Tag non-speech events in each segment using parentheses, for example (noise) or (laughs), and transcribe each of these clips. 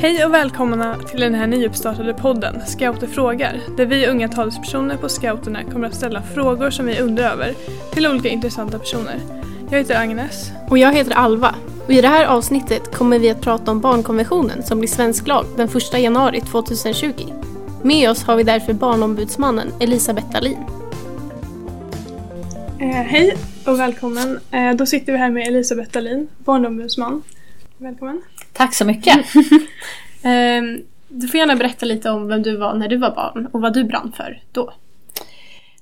Hej och välkomna till den här nyuppstartade podden Scouter frågar där vi unga talespersoner på scouterna kommer att ställa frågor som vi undrar över till olika intressanta personer. Jag heter Agnes. Och jag heter Alva. Och I det här avsnittet kommer vi att prata om barnkonventionen som blir svensk lag den 1 januari 2020. Med oss har vi därför barnombudsmannen Elisabeth Dahlin. Eh, hej och välkommen. Eh, då sitter vi här med Elisabeth Dahlin, barnombudsman. Välkommen. Tack så mycket. (laughs) Ehm, du får gärna berätta lite om vem du var när du var barn och vad du brann för då.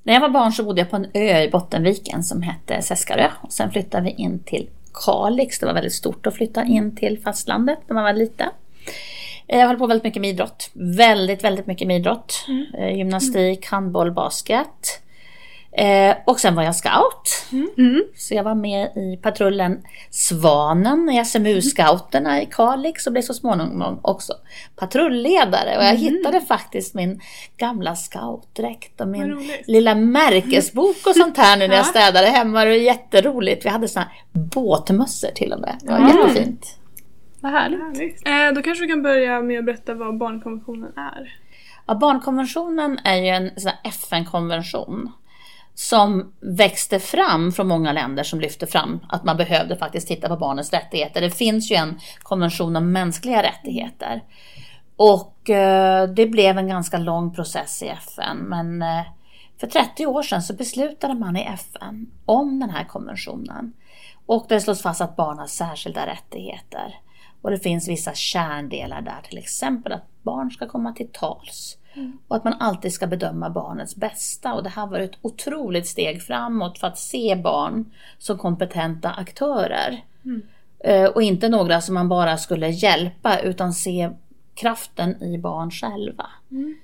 När jag var barn så bodde jag på en ö i Bottenviken som hette Seskarö. Och sen flyttade vi in till Kalix. Det var väldigt stort att flytta in till fastlandet när man var liten. Eh, Jag höll på väldigt mycket med idrott. Väldigt, väldigt mycket med idrott. Eh, Gymnastik, handboll, basket. Eh, och sen var jag scout. Så jag var med i patrullen Svanen i SMU-scouterna i Kalix och blev så småningom också patrulledare. Och jag hittade faktiskt min gamla scoutdräkt och min lilla märkesbok och sånt här nu när jag städade hemma. Det var jätteroligt. Vi hade såna här båtmössor till och med. Det var jättefint. Vad härligt. Eh, då kanske du kan börja med att berätta vad barnkonventionen är. Ja, barnkonventionen är ju en FN-konvention som växte fram från många länder som lyfte fram att man behövde faktiskt titta på barnens rättigheter. Det finns ju en konvention om mänskliga rättigheter. Och eh, det blev en ganska lång process i FN. Men eh, för 30 år sedan så beslutade man i FN om den här konventionen. Och det slås fast att barn har särskilda rättigheter. Och det finns vissa kärndelar där, till exempel att barn ska komma till tals. Och att man alltid ska bedöma barnets bästa. Och det här var ett otroligt steg framåt för att se barn som kompetenta aktörer. Mm. Och inte några som man bara skulle hjälpa utan se kraften i barn själva. Mm.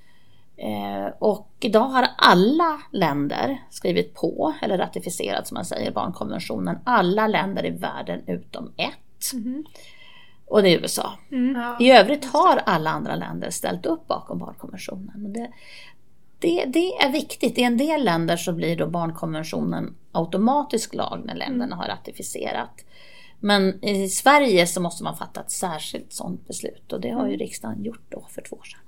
Och idag har alla länder skrivit på, eller ratificerat som man säger, barnkonventionen. Alla länder i världen utom ett. Och det är USA. I övrigt har alla andra länder ställt upp bakom barnkonventionen. Det, det, det är viktigt. I en del länder så blir då barnkonventionen automatisk lag när länderna har ratificerat. Men i Sverige så måste man fatta ett särskilt sådant beslut och det har ju riksdagen gjort då för två år sedan.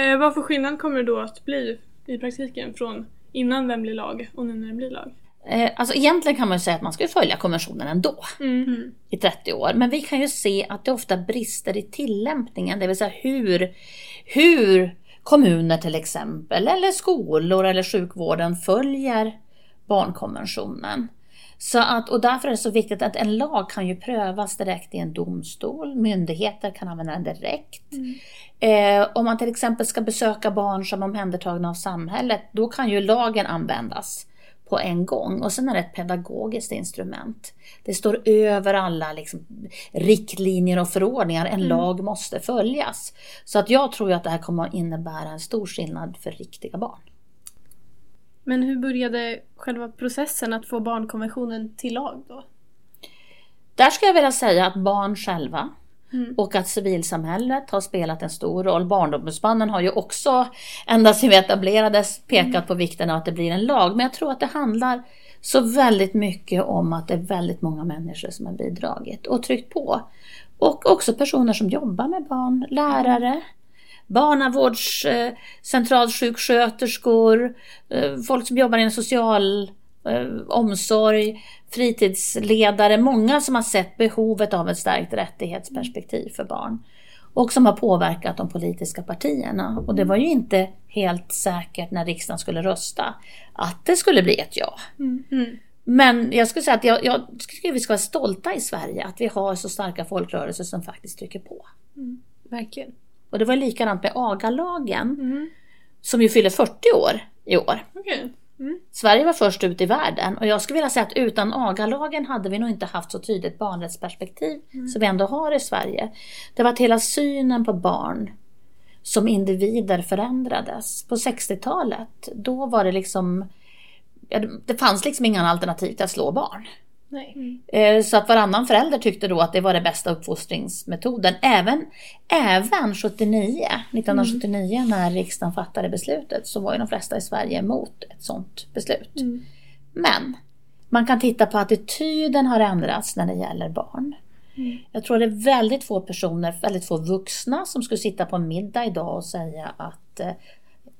Eh, vad för skillnad kommer det då att bli i praktiken från innan den blir lag och nu när den blir lag? Eh, Alltså egentligen kan man ju säga att man ska följa konventionen ändå i 30 år. Men vi kan ju se att det ofta brister i tillämpningen, det vill säga hur, hur kommuner till exempel, eller skolor eller sjukvården följer barnkonventionen. Så att, och därför är det så viktigt att en lag kan ju prövas direkt i en domstol. Myndigheter kan använda den direkt. Eh, om man till exempel ska besöka barn som är omhändertagna av samhället, då kan ju lagen användas på en gång. Och sen är det ett pedagogiskt instrument. Det står över alla liksom, riktlinjer och förordningar. En lag måste följas. Så att jag tror att det här kommer att innebära en stor skillnad för riktiga barn. Men hur började själva processen att få barnkonventionen till lag då? Där skulle jag vilja säga att barn själva och att civilsamhället har spelat en stor roll. Barnombudsmannen har ju också, ända sedan vi etablerades, pekat på vikten av att det blir en lag. Men jag tror att det handlar så väldigt mycket om att det är väldigt många människor som har bidragit och tryckt på. Och också personer som jobbar med barn, lärare, barnavårds, eh, eh, folk som jobbar inom social omsorg, fritidsledare, många som har sett behovet av ett starkt rättighetsperspektiv för barn. Och som har påverkat de politiska partierna. Och det var ju inte helt säkert när riksdagen skulle rösta att det skulle bli ett ja. Men jag skulle säga att jag, jag tycker vi ska vara stolta i Sverige att vi har så starka folkrörelser som faktiskt trycker på. Verkligen. Och det var likadant med agalagen som ju fyller 40 år i år. Okej. Sverige var först ut i världen och jag skulle vilja säga att utan agalagen hade vi nog inte haft så tydligt barnrättsperspektiv som vi ändå har i Sverige. Det var att hela synen på barn som individer förändrades. På 60-talet, då var det liksom ja, det fanns liksom inga alternativ till att slå barn. Nej. Eh, Så att varannan förälder tyckte då att det var den bästa uppfostringsmetoden. Även, även 79, 1979 när riksdagen fattade beslutet så var ju de flesta i Sverige emot ett sådant beslut. Men man kan titta på attityden har ändrats när det gäller barn. Mm. Jag tror det är väldigt få personer, väldigt få vuxna som skulle sitta på en middag idag och säga att eh,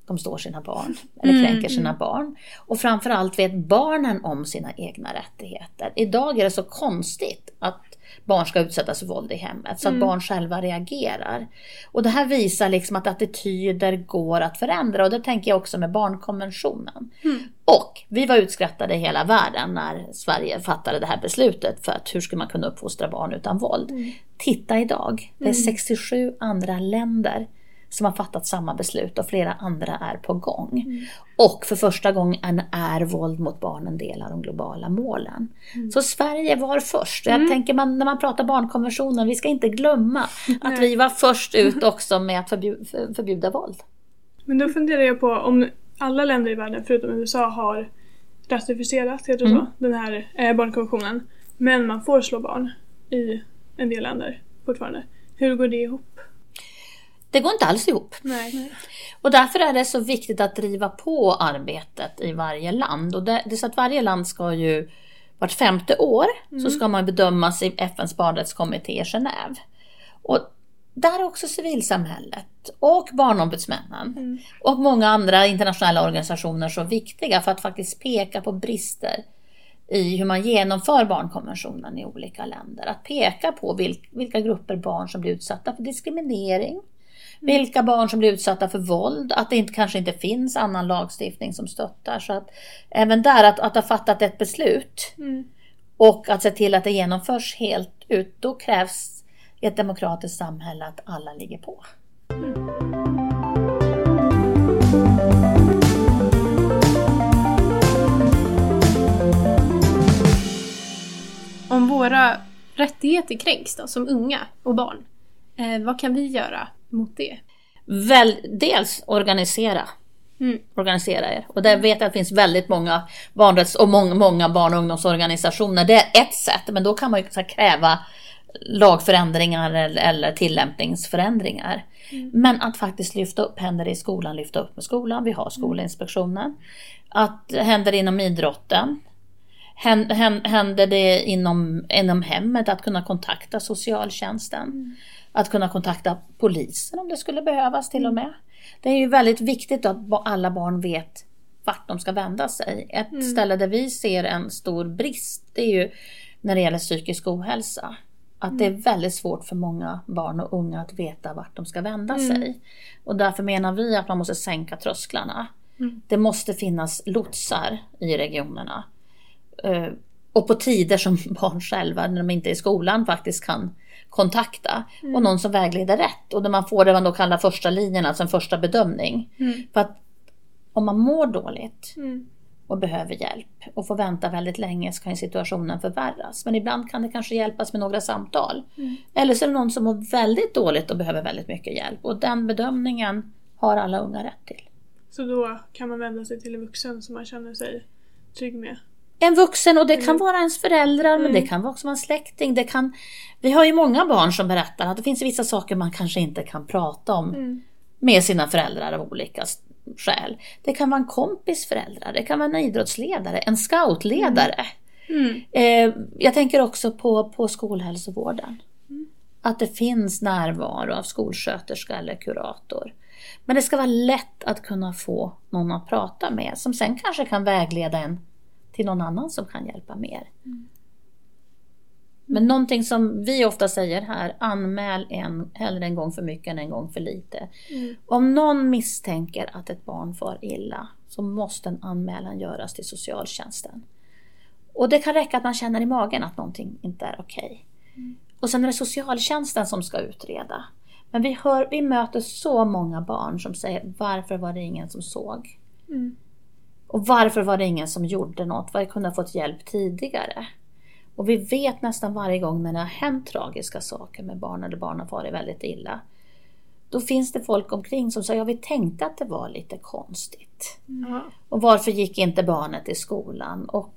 de står sina barn eller mm, kränker sina mm. barn. Och framförallt vet barnen om sina egna rättigheter. Idag är det så konstigt att barn ska utsättas för våld i hemmet så att mm. barn själva reagerar. Och det här visar liksom att attityder går att förändra och det tänker jag också med barnkonventionen. Mm. Och vi var utskrattade i hela världen när Sverige fattade det här beslutet för att hur ska man kunna uppfostra barn utan våld. Mm. Titta idag, det är 67 mm. andra länder som har fattat samma beslut och flera andra är på gång. Mm. Och för första gången är våld mot barn en del av de globala målen. Mm. Så Sverige var först. Jag mm. tänker man, när man pratar barnkonventionen, vi ska inte glömma att vi var först (laughs) ut också med att förbjuda, förbjuda våld. Men då funderar jag på om alla länder i världen förutom USA har ratificerat heter mm. så, den här eh, barnkonventionen. Men man får slå barn i en del länder fortfarande. Hur går det ihop? Det går inte alls ihop. Nej. Och därför är det så viktigt att driva på arbetet i varje land. Och det, det är så att varje land ska ju vart femte år mm. så ska man bedömas i FNs barnrättskommitté i Genève. Och där är också civilsamhället och barnombudsmännen mm. och många andra internationella organisationer så viktiga för att faktiskt peka på brister i hur man genomför barnkonventionen i olika länder. Att peka på vilka grupper barn som blir utsatta för diskriminering, vilka barn som blir utsatta för våld, att det inte, kanske inte finns annan lagstiftning som stöttar. Så att även där, att, att ha fattat ett beslut mm. och att se till att det genomförs helt ut, då krävs i ett demokratiskt samhälle att alla ligger på. Mm. Om våra rättigheter kränks då, som unga och barn, eh, vad kan vi göra mot det? Väl, dels organisera. Mm. Organisera er. Och där vet jag att det finns väldigt många barnrätts och många, många barn och ungdomsorganisationer. Det är ett sätt, men då kan man ju kräva lagförändringar eller, tillämpningsförändringar. Mm. Men att faktiskt lyfta upp, händer det i skolan, lyfta upp med skolan. Vi har Skolinspektionen. Att händer det inom idrotten. Händer det inom, inom hemmet att kunna kontakta socialtjänsten. Mm. Att kunna kontakta polisen om det skulle behövas till och med. Det är ju väldigt viktigt att alla barn vet vart de ska vända sig. Ett mm. ställe där vi ser en stor brist det är ju när det gäller psykisk ohälsa. Att mm. det är mm. väldigt svårt för många barn och unga att veta vart de ska vända mm. sig. Och därför menar vi att man måste sänka trösklarna. Mm. Det måste finnas lotsar i regionerna. Och på tider som (laughs) barn själva, när de inte är i skolan, faktiskt kan kontakta. Mm. Och någon som vägleder rätt. Och där man får det man då kallar första linjen, alltså en första bedömning. Mm. För att om man mår dåligt mm. och behöver hjälp och får vänta väldigt länge så kan situationen förvärras. Men ibland kan det kanske hjälpas med några samtal. Mm. Eller så är det någon som mår väldigt dåligt och behöver väldigt mycket hjälp. Och den bedömningen har alla unga rätt till. Så då kan man vända sig till en vuxen som man känner sig trygg med? En vuxen och det kan mm. vara ens föräldrar men det mm. kan också vara en släkting. Det kan, vi har ju många barn som berättar att det finns vissa saker man kanske inte kan prata om mm. med sina föräldrar av olika skäl. Det kan vara en kompis föräldrar, det kan vara en idrottsledare, en scoutledare. Mm. Eh, jag tänker också på, på skolhälsovården. Mm. Att det finns närvaro av skolsköterska eller kurator. Men det ska vara lätt att kunna få någon att prata med som sen kanske kan vägleda en till någon annan som kan hjälpa mer. Mm. Men någonting som vi ofta säger här, anmäl en, hellre en gång för mycket än en gång för lite. Mm. Om någon misstänker att ett barn far illa så måste en anmälan göras till socialtjänsten. Och det kan räcka att man känner i magen att någonting inte är okej. Okay. Mm. Och sen är det socialtjänsten som ska utreda. Men vi, hör, vi möter så många barn som säger varför var det ingen som såg? Mm. Och varför var det ingen som gjorde något? Var kunde ha fått hjälp tidigare? Och vi vet nästan varje gång när det har hänt tragiska saker med barn eller barn har farit väldigt illa. Då finns det folk omkring som säger, ja vi tänkte att det var lite konstigt. Mm. Och varför gick inte barnet i skolan? Och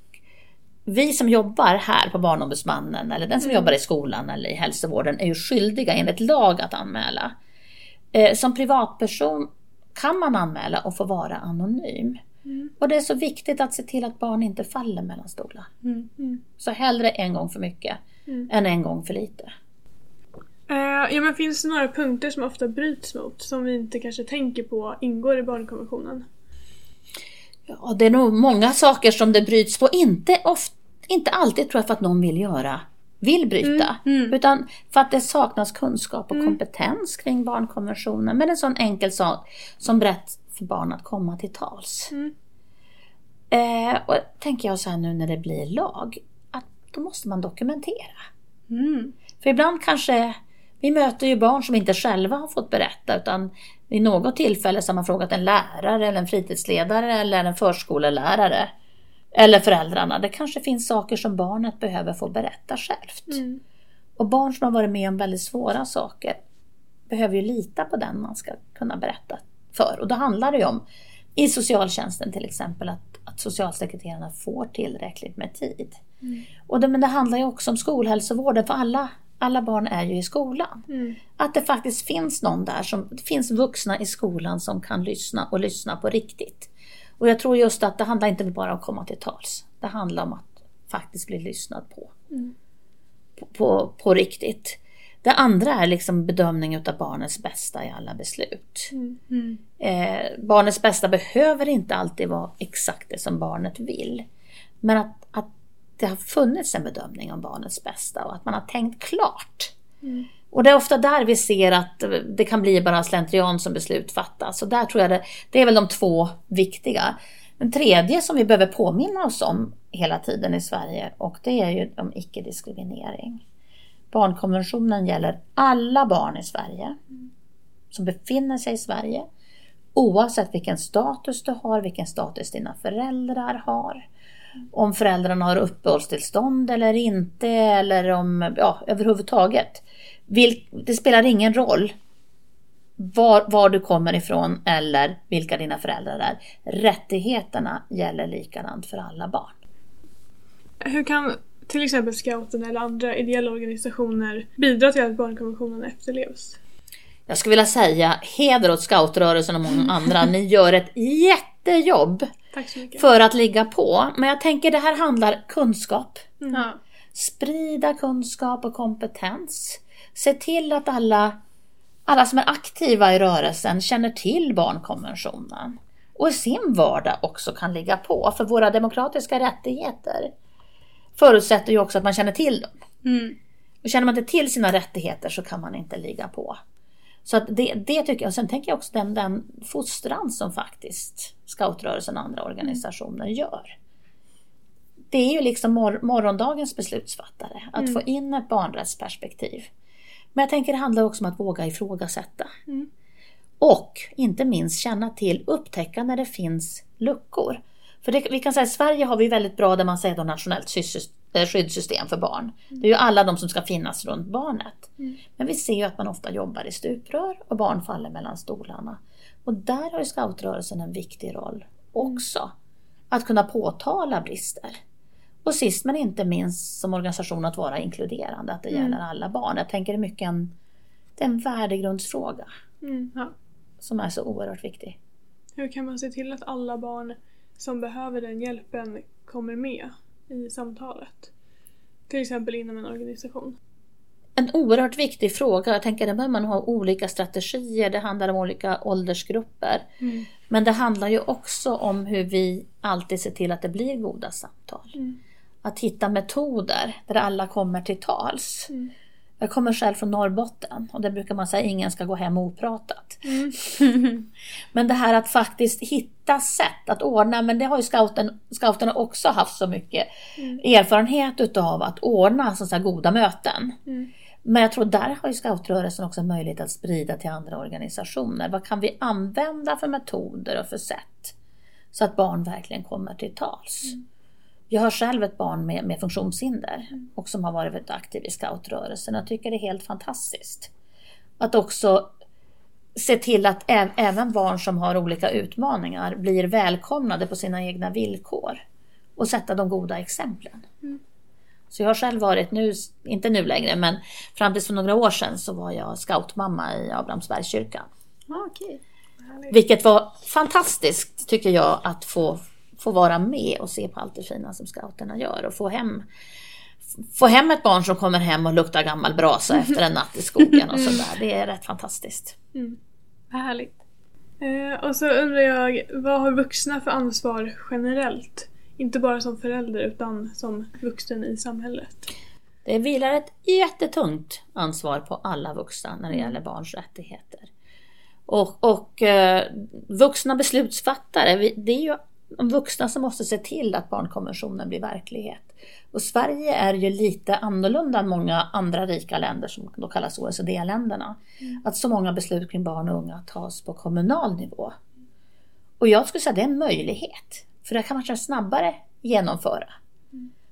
vi som jobbar här på Barnombudsmannen eller den som mm. jobbar i skolan eller i hälsovården är ju skyldiga enligt lag att anmäla. Eh, som privatperson kan man anmäla och få vara anonym. Mm. Och det är så viktigt att se till att barn inte faller mellan stolar. Mm. Mm. Så hellre en gång för mycket Mm. än en gång för lite. Eh, ja men finns det några punkter som ofta bryts mot som vi inte kanske tänker på ingår i barnkonventionen? Ja, det är nog många saker som det bryts på. Inte, oft, inte alltid tror jag för att någon vill göra, vill bryta. Mm, mm. Utan för att det saknas kunskap och kompetens kring barnkonventionen. Men en sån enkel sak som för barn att komma till tals. Mm. Eh, och tänker jag så här nu när det blir lag, att då måste man dokumentera. Mm. För ibland kanske, vi möter ju barn som inte själva har fått berätta utan vid något tillfälle så har man frågat en lärare eller en fritidsledare eller en förskolelärare. Eller föräldrarna. Det kanske finns saker som barnet behöver få berätta självt. Mm. Och barn som har varit med om väldigt svåra saker behöver ju lita på den man ska kunna berätta för. Och då handlar det ju om, i socialtjänsten till exempel, att, att socialsekreterarna får tillräckligt med tid. Och det, men det handlar ju också om skolhälsovården, för alla, alla barn är ju i skolan. Mm. Att det faktiskt finns någon där, som, det finns vuxna i skolan som kan lyssna och lyssna på riktigt. Och jag tror just att det handlar inte bara om att komma till tals. Det handlar om att faktiskt bli lyssnad på. På, på, på riktigt. Det andra är liksom bedömning av barnets bästa i alla beslut. Mm. Eh, barnets bästa behöver inte alltid vara exakt det som barnet vill. Men att, att det har funnits en bedömning om barnets bästa och att man har tänkt klart. Och det är ofta där vi ser att det kan bli bara slentrian som beslut fattas. Och där tror jag det, det är väl de två viktiga. Den tredje som vi behöver påminna oss om hela tiden i Sverige och det är ju om icke-diskriminering. Barnkonventionen gäller alla barn i Sverige som befinner sig i Sverige oavsett vilken status du har, vilken status dina föräldrar har. Om föräldrarna har uppehållstillstånd eller inte eller om, ja överhuvudtaget. Det spelar ingen roll var, var du kommer ifrån eller vilka dina föräldrar är. Rättigheterna gäller likadant för alla barn. Hur kan till exempel scouterna eller andra ideella organisationer bidra till att barnkonventionen efterlevs? Jag skulle vilja säga heder åt scoutrörelsen och många andra. Ni gör ett jättejobb Tack så mycket. för att ligga på. Men jag tänker det här handlar kunskap. Ja. Sprida kunskap och kompetens. Se till att alla, alla som är aktiva i rörelsen känner till barnkonventionen. Och i sin vardag också kan ligga på. För våra demokratiska rättigheter förutsätter ju också att man känner till dem. Mm. Och känner man inte till sina rättigheter så kan man inte ligga på. Så att det, det tycker jag. Och sen tänker jag också den, den fostran som faktiskt scoutrörelsen och andra organisationer gör. Det är ju liksom mor morgondagens beslutsfattare. Att få in ett barnrättsperspektiv. Men jag tänker det handlar också om att våga ifrågasätta. Mm. Och inte minst känna till, upptäcka när det finns luckor. För det, vi kan säga i Sverige har vi väldigt bra, där man säger då nationellt eh, skyddssystem för barn. Det är ju alla de som ska finnas runt barnet. Men vi ser ju att man ofta jobbar i stuprör och barn faller mellan stolarna. Och där har ju scoutrörelsen en viktig roll också. Att kunna påtala brister. Och sist men inte minst som organisation att vara inkluderande, att det gäller alla barn. Jag tänker det är mycket en, det är en värdegrundsfråga Mm. Ja. som är så oerhört viktig. Hur kan man se till att alla barn som behöver den hjälpen kommer med i samtalet? Till exempel inom en organisation. En oerhört viktig fråga. Jag tänker behöver man ha olika strategier. Det handlar om olika åldersgrupper. Mm. Men det handlar ju också om hur vi alltid ser till att det blir goda samtal. Mm. Att hitta metoder där alla kommer till tals. Mm. Jag kommer själv från Norrbotten och där brukar man säga att ingen ska gå hem opratat. Mm. (laughs) Men det här att faktiskt hitta sätt att ordna, men det har ju scouten, scouterna också haft så mycket erfarenhet utav att ordna så här goda möten. Mm. Men jag tror där har ju scoutrörelsen också möjlighet att sprida till andra organisationer. Vad kan vi använda för metoder och för sätt? Så att barn verkligen kommer till tals. Jag har själv ett barn med, med funktionshinder och som har varit aktiv i scoutrörelsen. Jag tycker det är helt fantastiskt. Att också se till att även barn som har olika utmaningar blir välkomnade på sina egna villkor. Och sätta de goda exemplen. Så jag har själv varit nu, inte nu längre, men fram tills för några år sedan så var jag scoutmamma i Abrahamsbergskyrkan. Ah, okej. Vilket var fantastiskt tycker jag att få, få vara med och se på allt det fina som scouterna gör och få hem få hem ett barn som kommer hem och luktar gammal brasa efter en natt i skogen och sådär. Det är rätt fantastiskt. Mm. Vad härligt. Eh, och så undrar jag, vad har vuxna för ansvar generellt? Inte bara som förälder utan som vuxen i samhället. Det vilar ett jättetungt ansvar på alla vuxna när det gäller barns rättigheter. Och, och eh, vuxna beslutsfattare, vi- det är ju de vuxna som måste se till att barnkonventionen blir verklighet. Och Sverige är ju lite annorlunda än många andra rika länder som då kallas OECD-länderna. Att så många beslut kring barn och unga tas på kommunal nivå. Och jag skulle säga att det är en möjlighet. För där kan man kanske snabbare genomföra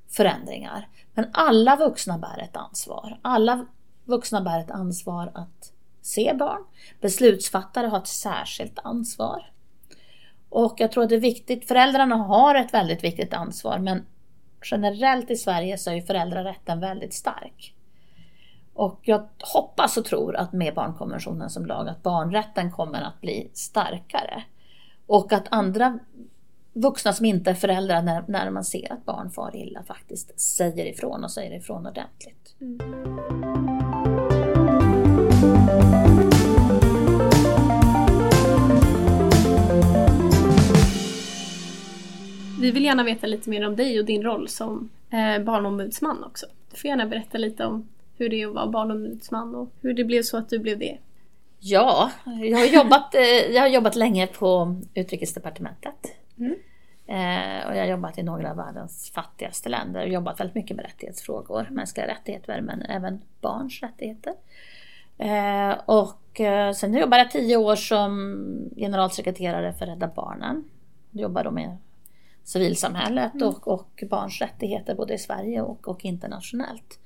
förändringar. Men alla vuxna bär ett ansvar. Alla vuxna bär ett ansvar att se barn. Beslutsfattare har ett särskilt ansvar. Och jag tror att det är viktigt, föräldrarna har ett väldigt viktigt ansvar men generellt i Sverige så är ju föräldrarätten väldigt stark. Och jag hoppas och tror att med barnkonventionen som lag att barnrätten kommer att bli starkare. Och att andra vuxna som inte är föräldrar när, när man ser att barn far illa faktiskt säger ifrån och säger ifrån ordentligt. Mm. Vi vill gärna veta lite mer om dig och din roll som eh, barnombudsman också. Du får gärna berätta lite om hur det är att vara barnombudsman och hur det blev så att du blev det. Ja, jag har jobbat, eh, jag har jobbat länge på Utrikesdepartementet. Mm. Eh, och jag har jobbat i några av världens fattigaste länder och jobbat väldigt mycket med rättighetsfrågor, mänskliga rättigheter men även barns rättigheter. Eh, och eh, sen jobbade jag tio år som generalsekreterare för Rädda Barnen. Jag jobbar då med civilsamhället och, och barns rättigheter både i Sverige och, och internationellt.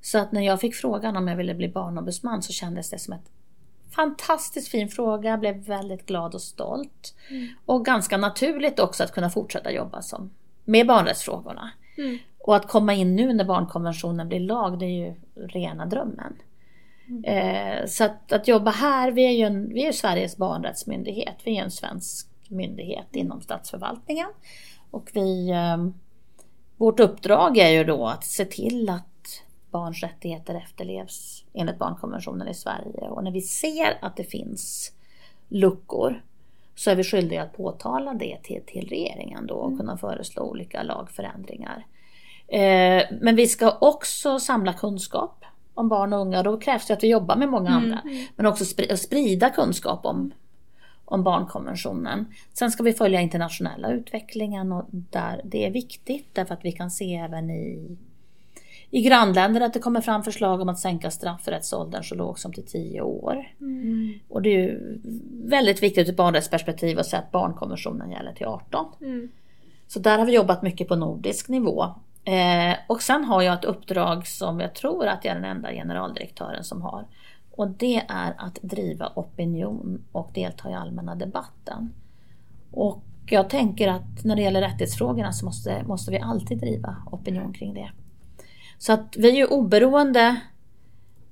Så att när jag fick frågan om jag ville bli barnombudsman så kändes det som ett fantastiskt fin fråga. Jag blev väldigt glad och stolt. Och ganska naturligt också att kunna fortsätta jobba som, med barnrättsfrågorna. Mm. Och att komma in nu när barnkonventionen blir lag, det är ju rena drömmen. Eh, så att, att jobba här, vi är ju en, vi är Sveriges barnrättsmyndighet. Vi är en svensk myndighet inom statsförvaltningen. Och vi, eh, vårt uppdrag är ju då att se till att barns rättigheter efterlevs enligt barnkonventionen i Sverige. Och när vi ser att det finns luckor så är vi skyldiga att påtala det till, till regeringen då och kunna föreslå olika lagförändringar. Eh, men vi ska också samla kunskap om barn och unga. Då krävs det att vi jobbar med många andra. Men också sprida kunskap om, om barnkonventionen. Sen ska vi följa internationella utvecklingen och där det är viktigt därför att vi kan se även i, i grannländer att det kommer fram förslag om att sänka straffrättsåldern så lågt som till 10 år. Och det är ju väldigt viktigt ur ett barnrättsperspektiv att säga att barnkonventionen gäller till 18. Mm. Så där har vi jobbat mycket på nordisk nivå. Eh, och sen har jag ett uppdrag som jag tror att jag är den enda generaldirektören som har. Och det är att driva opinion och delta i allmänna debatten. Och jag tänker att när det gäller rättighetsfrågorna så måste, måste vi alltid driva opinion kring det. Så att vi är ju oberoende,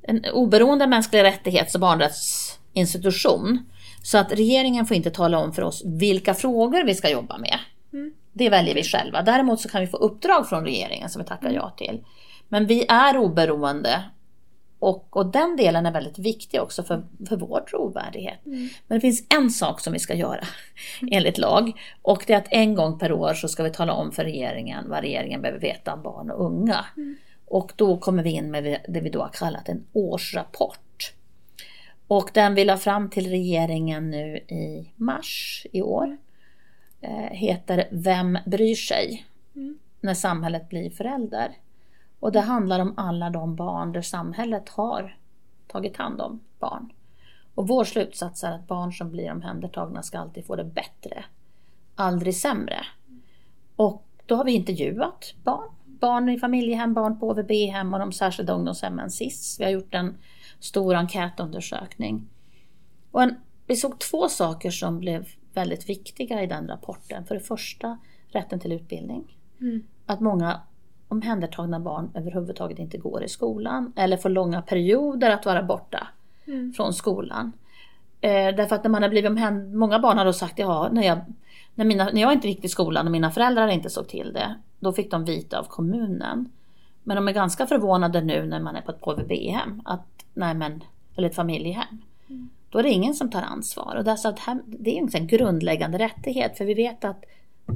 en oberoende mänsklig rättighets och barnrättsinstitution. Så att regeringen får inte tala om för oss vilka frågor vi ska jobba med. Det väljer vi själva. Däremot så kan vi få uppdrag från regeringen som vi tackar ja till. Men vi är oberoende och, och den delen är väldigt viktig också för, för vår trovärdighet. Men det finns en sak som vi ska göra enligt lag och det är att en gång per år så ska vi tala om för regeringen vad regeringen behöver veta om barn och unga. Och då kommer vi in med det vi då har kallat en årsrapport. Och den vi la fram till regeringen nu i mars i år eh, heter Vem bryr sig? När samhället blir förälder. Och det handlar om alla de barn där samhället har tagit hand om barn. Och vår slutsats är att barn som blir omhändertagna ska alltid få det bättre. Aldrig sämre. Och då har vi intervjuat barn. Barn i familjehem, barn på HVB-hem och de särskilda ungdomshemmen SIS. Vi har gjort en stor enkätundersökning. Och en, vi såg två saker som blev väldigt viktiga i den rapporten. För det första rätten till utbildning. Att många omhändertagna barn överhuvudtaget inte går i skolan eller får långa perioder att vara borta från skolan. Eh, därför att när man har blivit omhänd- många barn har då sagt ja, när jag, när, mina, när jag inte gick till skolan och mina föräldrar inte såg till det, då fick de vite av kommunen. Men de är ganska förvånade nu när man är på ett KVB-hem, att, nej men, eller ett familjehem. Mm. Då är det ingen som tar ansvar. Och det är, så att det är en grundläggande rättighet, för vi vet att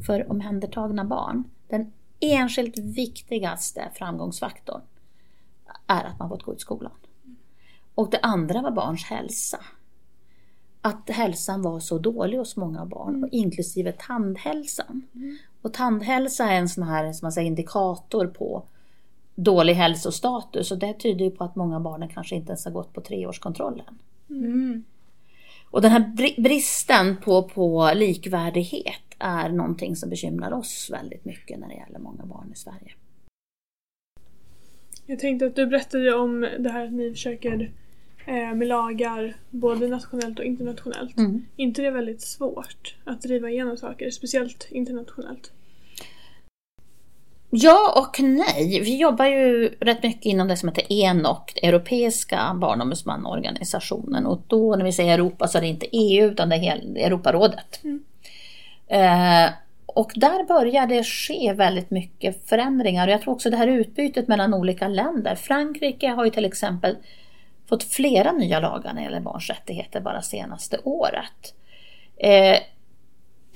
för omhändertagna barn, den enskilt viktigaste framgångsfaktorn är att man fått gå ut skolan. Och det andra var barns hälsa. Att hälsan var så dålig hos många barn, mm. inklusive tandhälsan. Mm. Och tandhälsa är en sån här som man säger, indikator på dålig hälsostatus och det tyder ju på att många barn kanske inte ens har gått på treårskontrollen. Mm. Och den här bristen på, på likvärdighet är någonting som bekymrar oss väldigt mycket när det gäller många barn i Sverige. Jag tänkte att du berättade om det här att ni försöker eh, med lagar både nationellt och internationellt. Mm. inte det är väldigt svårt att driva igenom saker, speciellt internationellt? Ja och nej. Vi jobbar ju rätt mycket inom det som heter ENOC, Europeiska barnombudsmannaorganisationen. Och då när vi säger Europa så är det inte EU utan det är Europarådet. Mm. Eh, och där börjar det ske väldigt mycket förändringar. Och jag tror också det här utbytet mellan olika länder. Frankrike har ju till exempel fått flera nya lagar när det gäller barns rättigheter bara senaste året. Eh,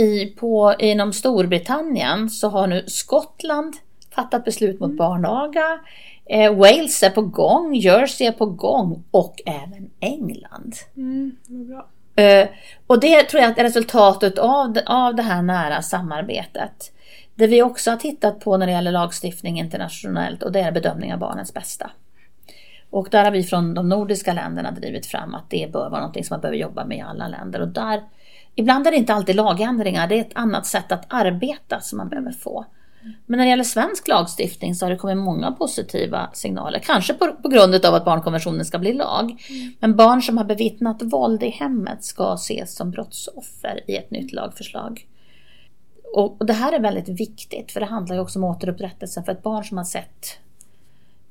i, på, inom Storbritannien så har nu Skottland fattat beslut mot mm. barnaga. Eh, Wales är på gång, Jersey är på gång och även England. Mm, bra. Eh, och det tror jag är resultatet av, av det här nära samarbetet. Det vi också har tittat på när det gäller lagstiftning internationellt och det är bedömning av barnens bästa. Och där har vi från de nordiska länderna drivit fram att det bör vara något som man behöver jobba med i alla länder. Och där, ibland är det inte alltid lagändringar, det är ett annat sätt att arbeta som man behöver få. Men när det gäller svensk lagstiftning så har det kommit många positiva signaler. Kanske på, på grund av att barnkonventionen ska bli lag. Mm. Men barn som har bevittnat våld i hemmet ska ses som brottsoffer i ett nytt lagförslag. Och, och det här är väldigt viktigt för det handlar ju också om återupprättelse för ett barn som har sett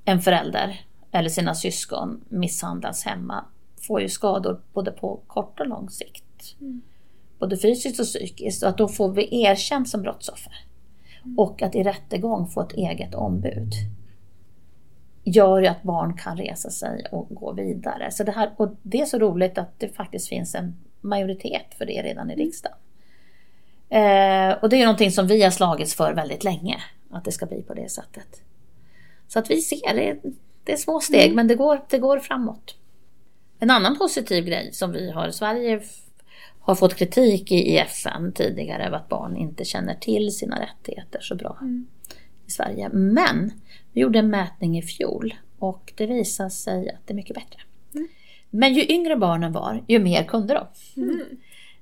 en förälder eller sina syskon misshandlas hemma får ju skador både på kort och lång sikt. Mm. Både fysiskt och psykiskt och att då får vi erkänt som brottsoffer. Och att i rättegång få ett eget ombud gör ju att barn kan resa sig och gå vidare. Så det, här, och det är så roligt att det faktiskt finns en majoritet för det redan i mm. riksdagen. Eh, och det är någonting som vi har slagits för väldigt länge, att det ska bli på det sättet. Så att vi ser, det, det är små steg mm. men det går, det går framåt. En annan positiv grej som vi har i Sverige har fått kritik i FN tidigare av att barn inte känner till sina rättigheter så bra mm. i Sverige. Men vi gjorde en mätning i fjol och det visade sig att det är mycket bättre. Mm. Men ju yngre barnen var, ju mer kunde de. Mm.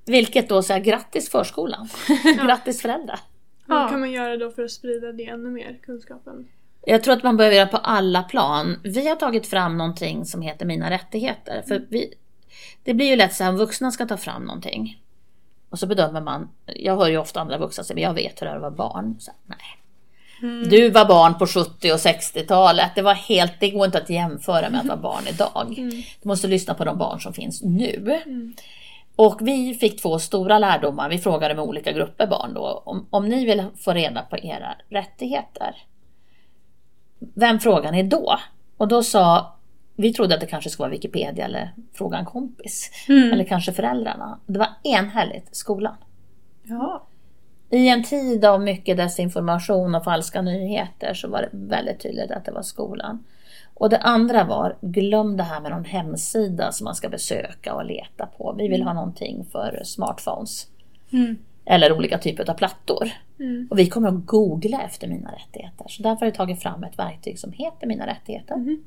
Vilket då säger grattis förskolan, (laughs) grattis föräldrar. Vad kan man göra då för att sprida det ännu mer, kunskapen? Jag tror att man behöver göra på alla plan. Vi har tagit fram någonting som heter Mina rättigheter. För vi, det blir ju lätt så här om vuxna ska ta fram någonting. Och så bedömer man, jag hör ju ofta andra vuxna säga, men jag vet hur det är att vara barn. Så, nej. Mm. Du var barn på 70 och 60-talet. Det var helt, det går inte att jämföra med att vara barn idag. Mm. Du måste lyssna på de barn som finns nu. Mm. Och vi fick två stora lärdomar. Vi frågade med olika grupper barn då. Om, om ni vill få reda på era rättigheter. Vem frågar ni då? Och då sa vi trodde att det kanske skulle vara Wikipedia eller Fråga en kompis. Mm. Eller kanske föräldrarna. Det var enhälligt skolan. Ja. I en tid av mycket desinformation och falska nyheter så var det väldigt tydligt att det var skolan. Och det andra var, glöm det här med någon hemsida som man ska besöka och leta på. Vi vill ha någonting för smartphones. Mm. Eller olika typer av plattor. Mm. Och vi kommer att googla efter mina rättigheter. Så därför har vi tagit fram ett verktyg som heter Mina rättigheter. Mm.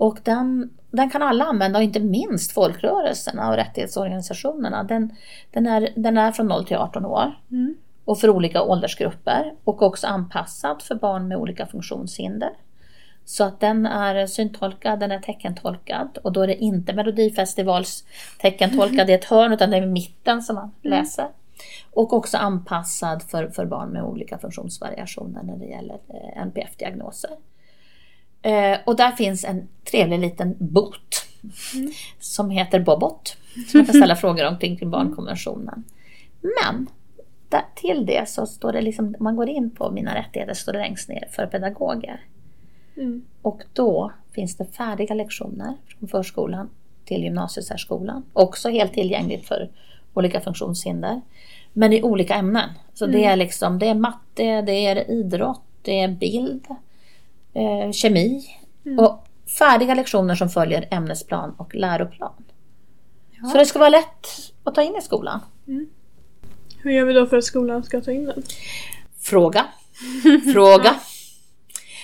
Och den, den kan alla använda, och inte minst folkrörelserna och rättighetsorganisationerna. Den, den, är, den är från 0 till 18 år mm. och för olika åldersgrupper och också anpassad för barn med olika funktionshinder. Så att den är syntolkad, den är teckentolkad och då är det inte Melodifestivals teckentolkad i ett hörn utan det är i mitten som man mm. läser. Och också anpassad för, för barn med olika funktionsvariationer när det gäller eh, NPF-diagnoser. Eh, och där finns en trevlig liten bot mm. som heter Bobot. Som man kan ställa (laughs) frågor om kring barnkonventionen. Men där, till det så står det liksom, om man går in på mina rättigheter står det längst ner för pedagoger. Mm. Och då finns det färdiga lektioner från förskolan till gymnasiesärskolan. Också helt tillgängligt för olika funktionshinder. Men i olika ämnen. Så det är liksom det är matte, det är idrott, det är bild, eh, kemi. Och färdiga lektioner som följer ämnesplan och läroplan. Så det ska vara lätt att ta in i skolan. Hur gör vi då för att skolan ska ta in den? Fråga. (laughs) Fråga.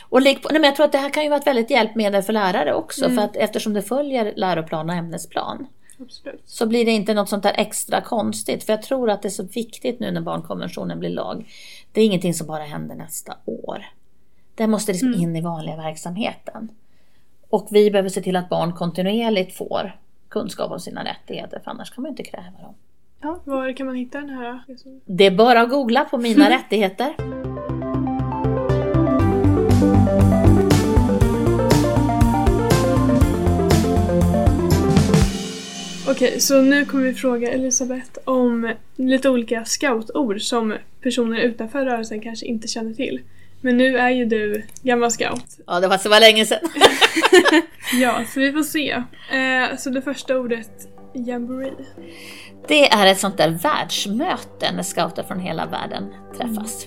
Och lägg på, nej men jag tror att det här kan ju vara ett väldigt hjälpmedel för lärare också. För att eftersom det följer läroplan och ämnesplan. Absolut. Så blir det inte något sånt där extra konstigt. För jag tror att det är så viktigt nu när barnkonventionen blir lag. Det är ingenting som bara händer nästa år. Det måste liksom in i vanliga verksamheten. Och vi behöver se till att barn kontinuerligt får kunskap om sina rättigheter. För annars kan man inte kräva dem. Var kan man hitta den här? Det är bara att googla på mina (laughs) rättigheter. Okej, så nu kommer vi fråga Elisabeth om lite olika scoutord som personer utanför rörelsen kanske inte känner till. Men nu är ju du gammal scout. Ja, det var så var länge sedan. (laughs) Ja, så vi får se. Eh, så det första ordet, jamboree. Det är ett sånt där världsmöte när scouter från hela världen träffas.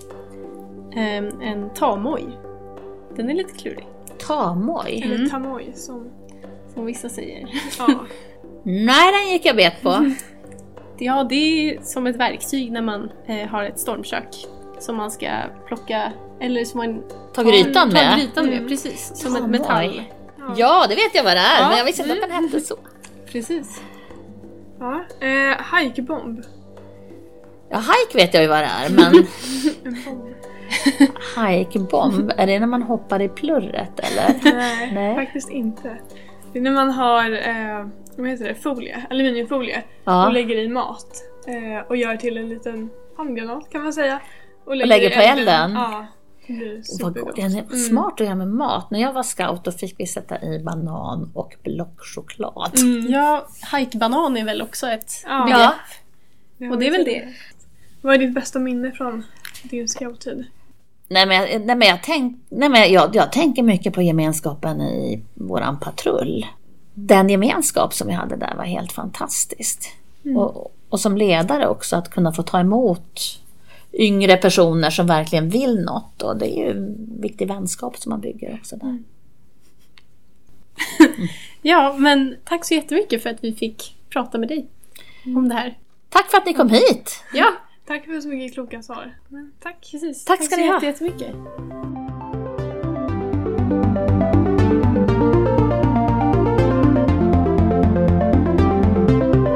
Ehm, en tamoj. Den är lite klurig, Tamoj? Eller tamoj som... som vissa säger. Ja. (laughs) Nej, den gick jag bet på. (laughs) Ja, det är som ett verktyg när man eh, har ett stormkök som man ska plocka, eller som man Ta grytan tar med. grytan med, Mm. precis. Som Tamoj. ett metall. Ja, det vet jag vad det är, Ja, men jag visste inte att den hette så. Precis. ja. Eh, hajkbomb. Ja, hike vet jag ju vad det är, men (laughs) En bomb. hikebomb, är det när man hoppar i plurret eller? (laughs) Nej, Nej. faktiskt inte. Det är när man har, eh, vad heter det, folie, aluminiumfolie Ja. och lägger i mat. Eh, och gör till en liten handgranat kan man säga. Och lägger i på elden? Ja. Vad. Den är smart att göra med mat. När jag var scout då fick vi sätta i banan och blockchoklad. Mm. Ja, hajkbanan är väl också ett Ja. begrepp. Ja, Och det är väl det. Vad är ditt bästa minne från din scouttid? Nej men, jag, nej, men, jag, tänk, nej, men jag, jag tänker mycket på gemenskapen i våran patrull. Den gemenskap som vi hade där var helt fantastiskt. Och, och som ledare också att kunna få ta emot yngre personer som verkligen vill något. Och det är ju en viktig vänskap som man bygger också där. (laughs) Ja, men tack så jättemycket för att vi fick prata med dig om det här. Tack för att ni kom hit! Ja, Tack för så mycket kloka svar. Men tack. precis. Tack ska så ni ha. jätte- jättemycket.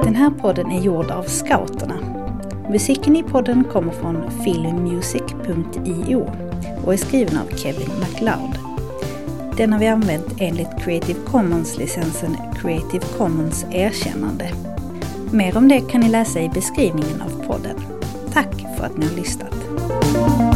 Den här podden är gjord av Scouterna. Musiken i podden kommer från filmmusic.io och är skriven av Kevin MacLeod. Den har vi använt enligt Creative Commons-licensen Creative Commons erkännande. Mer om det kan ni läsa i beskrivningen av podden. Tack för att ni har lyssnat.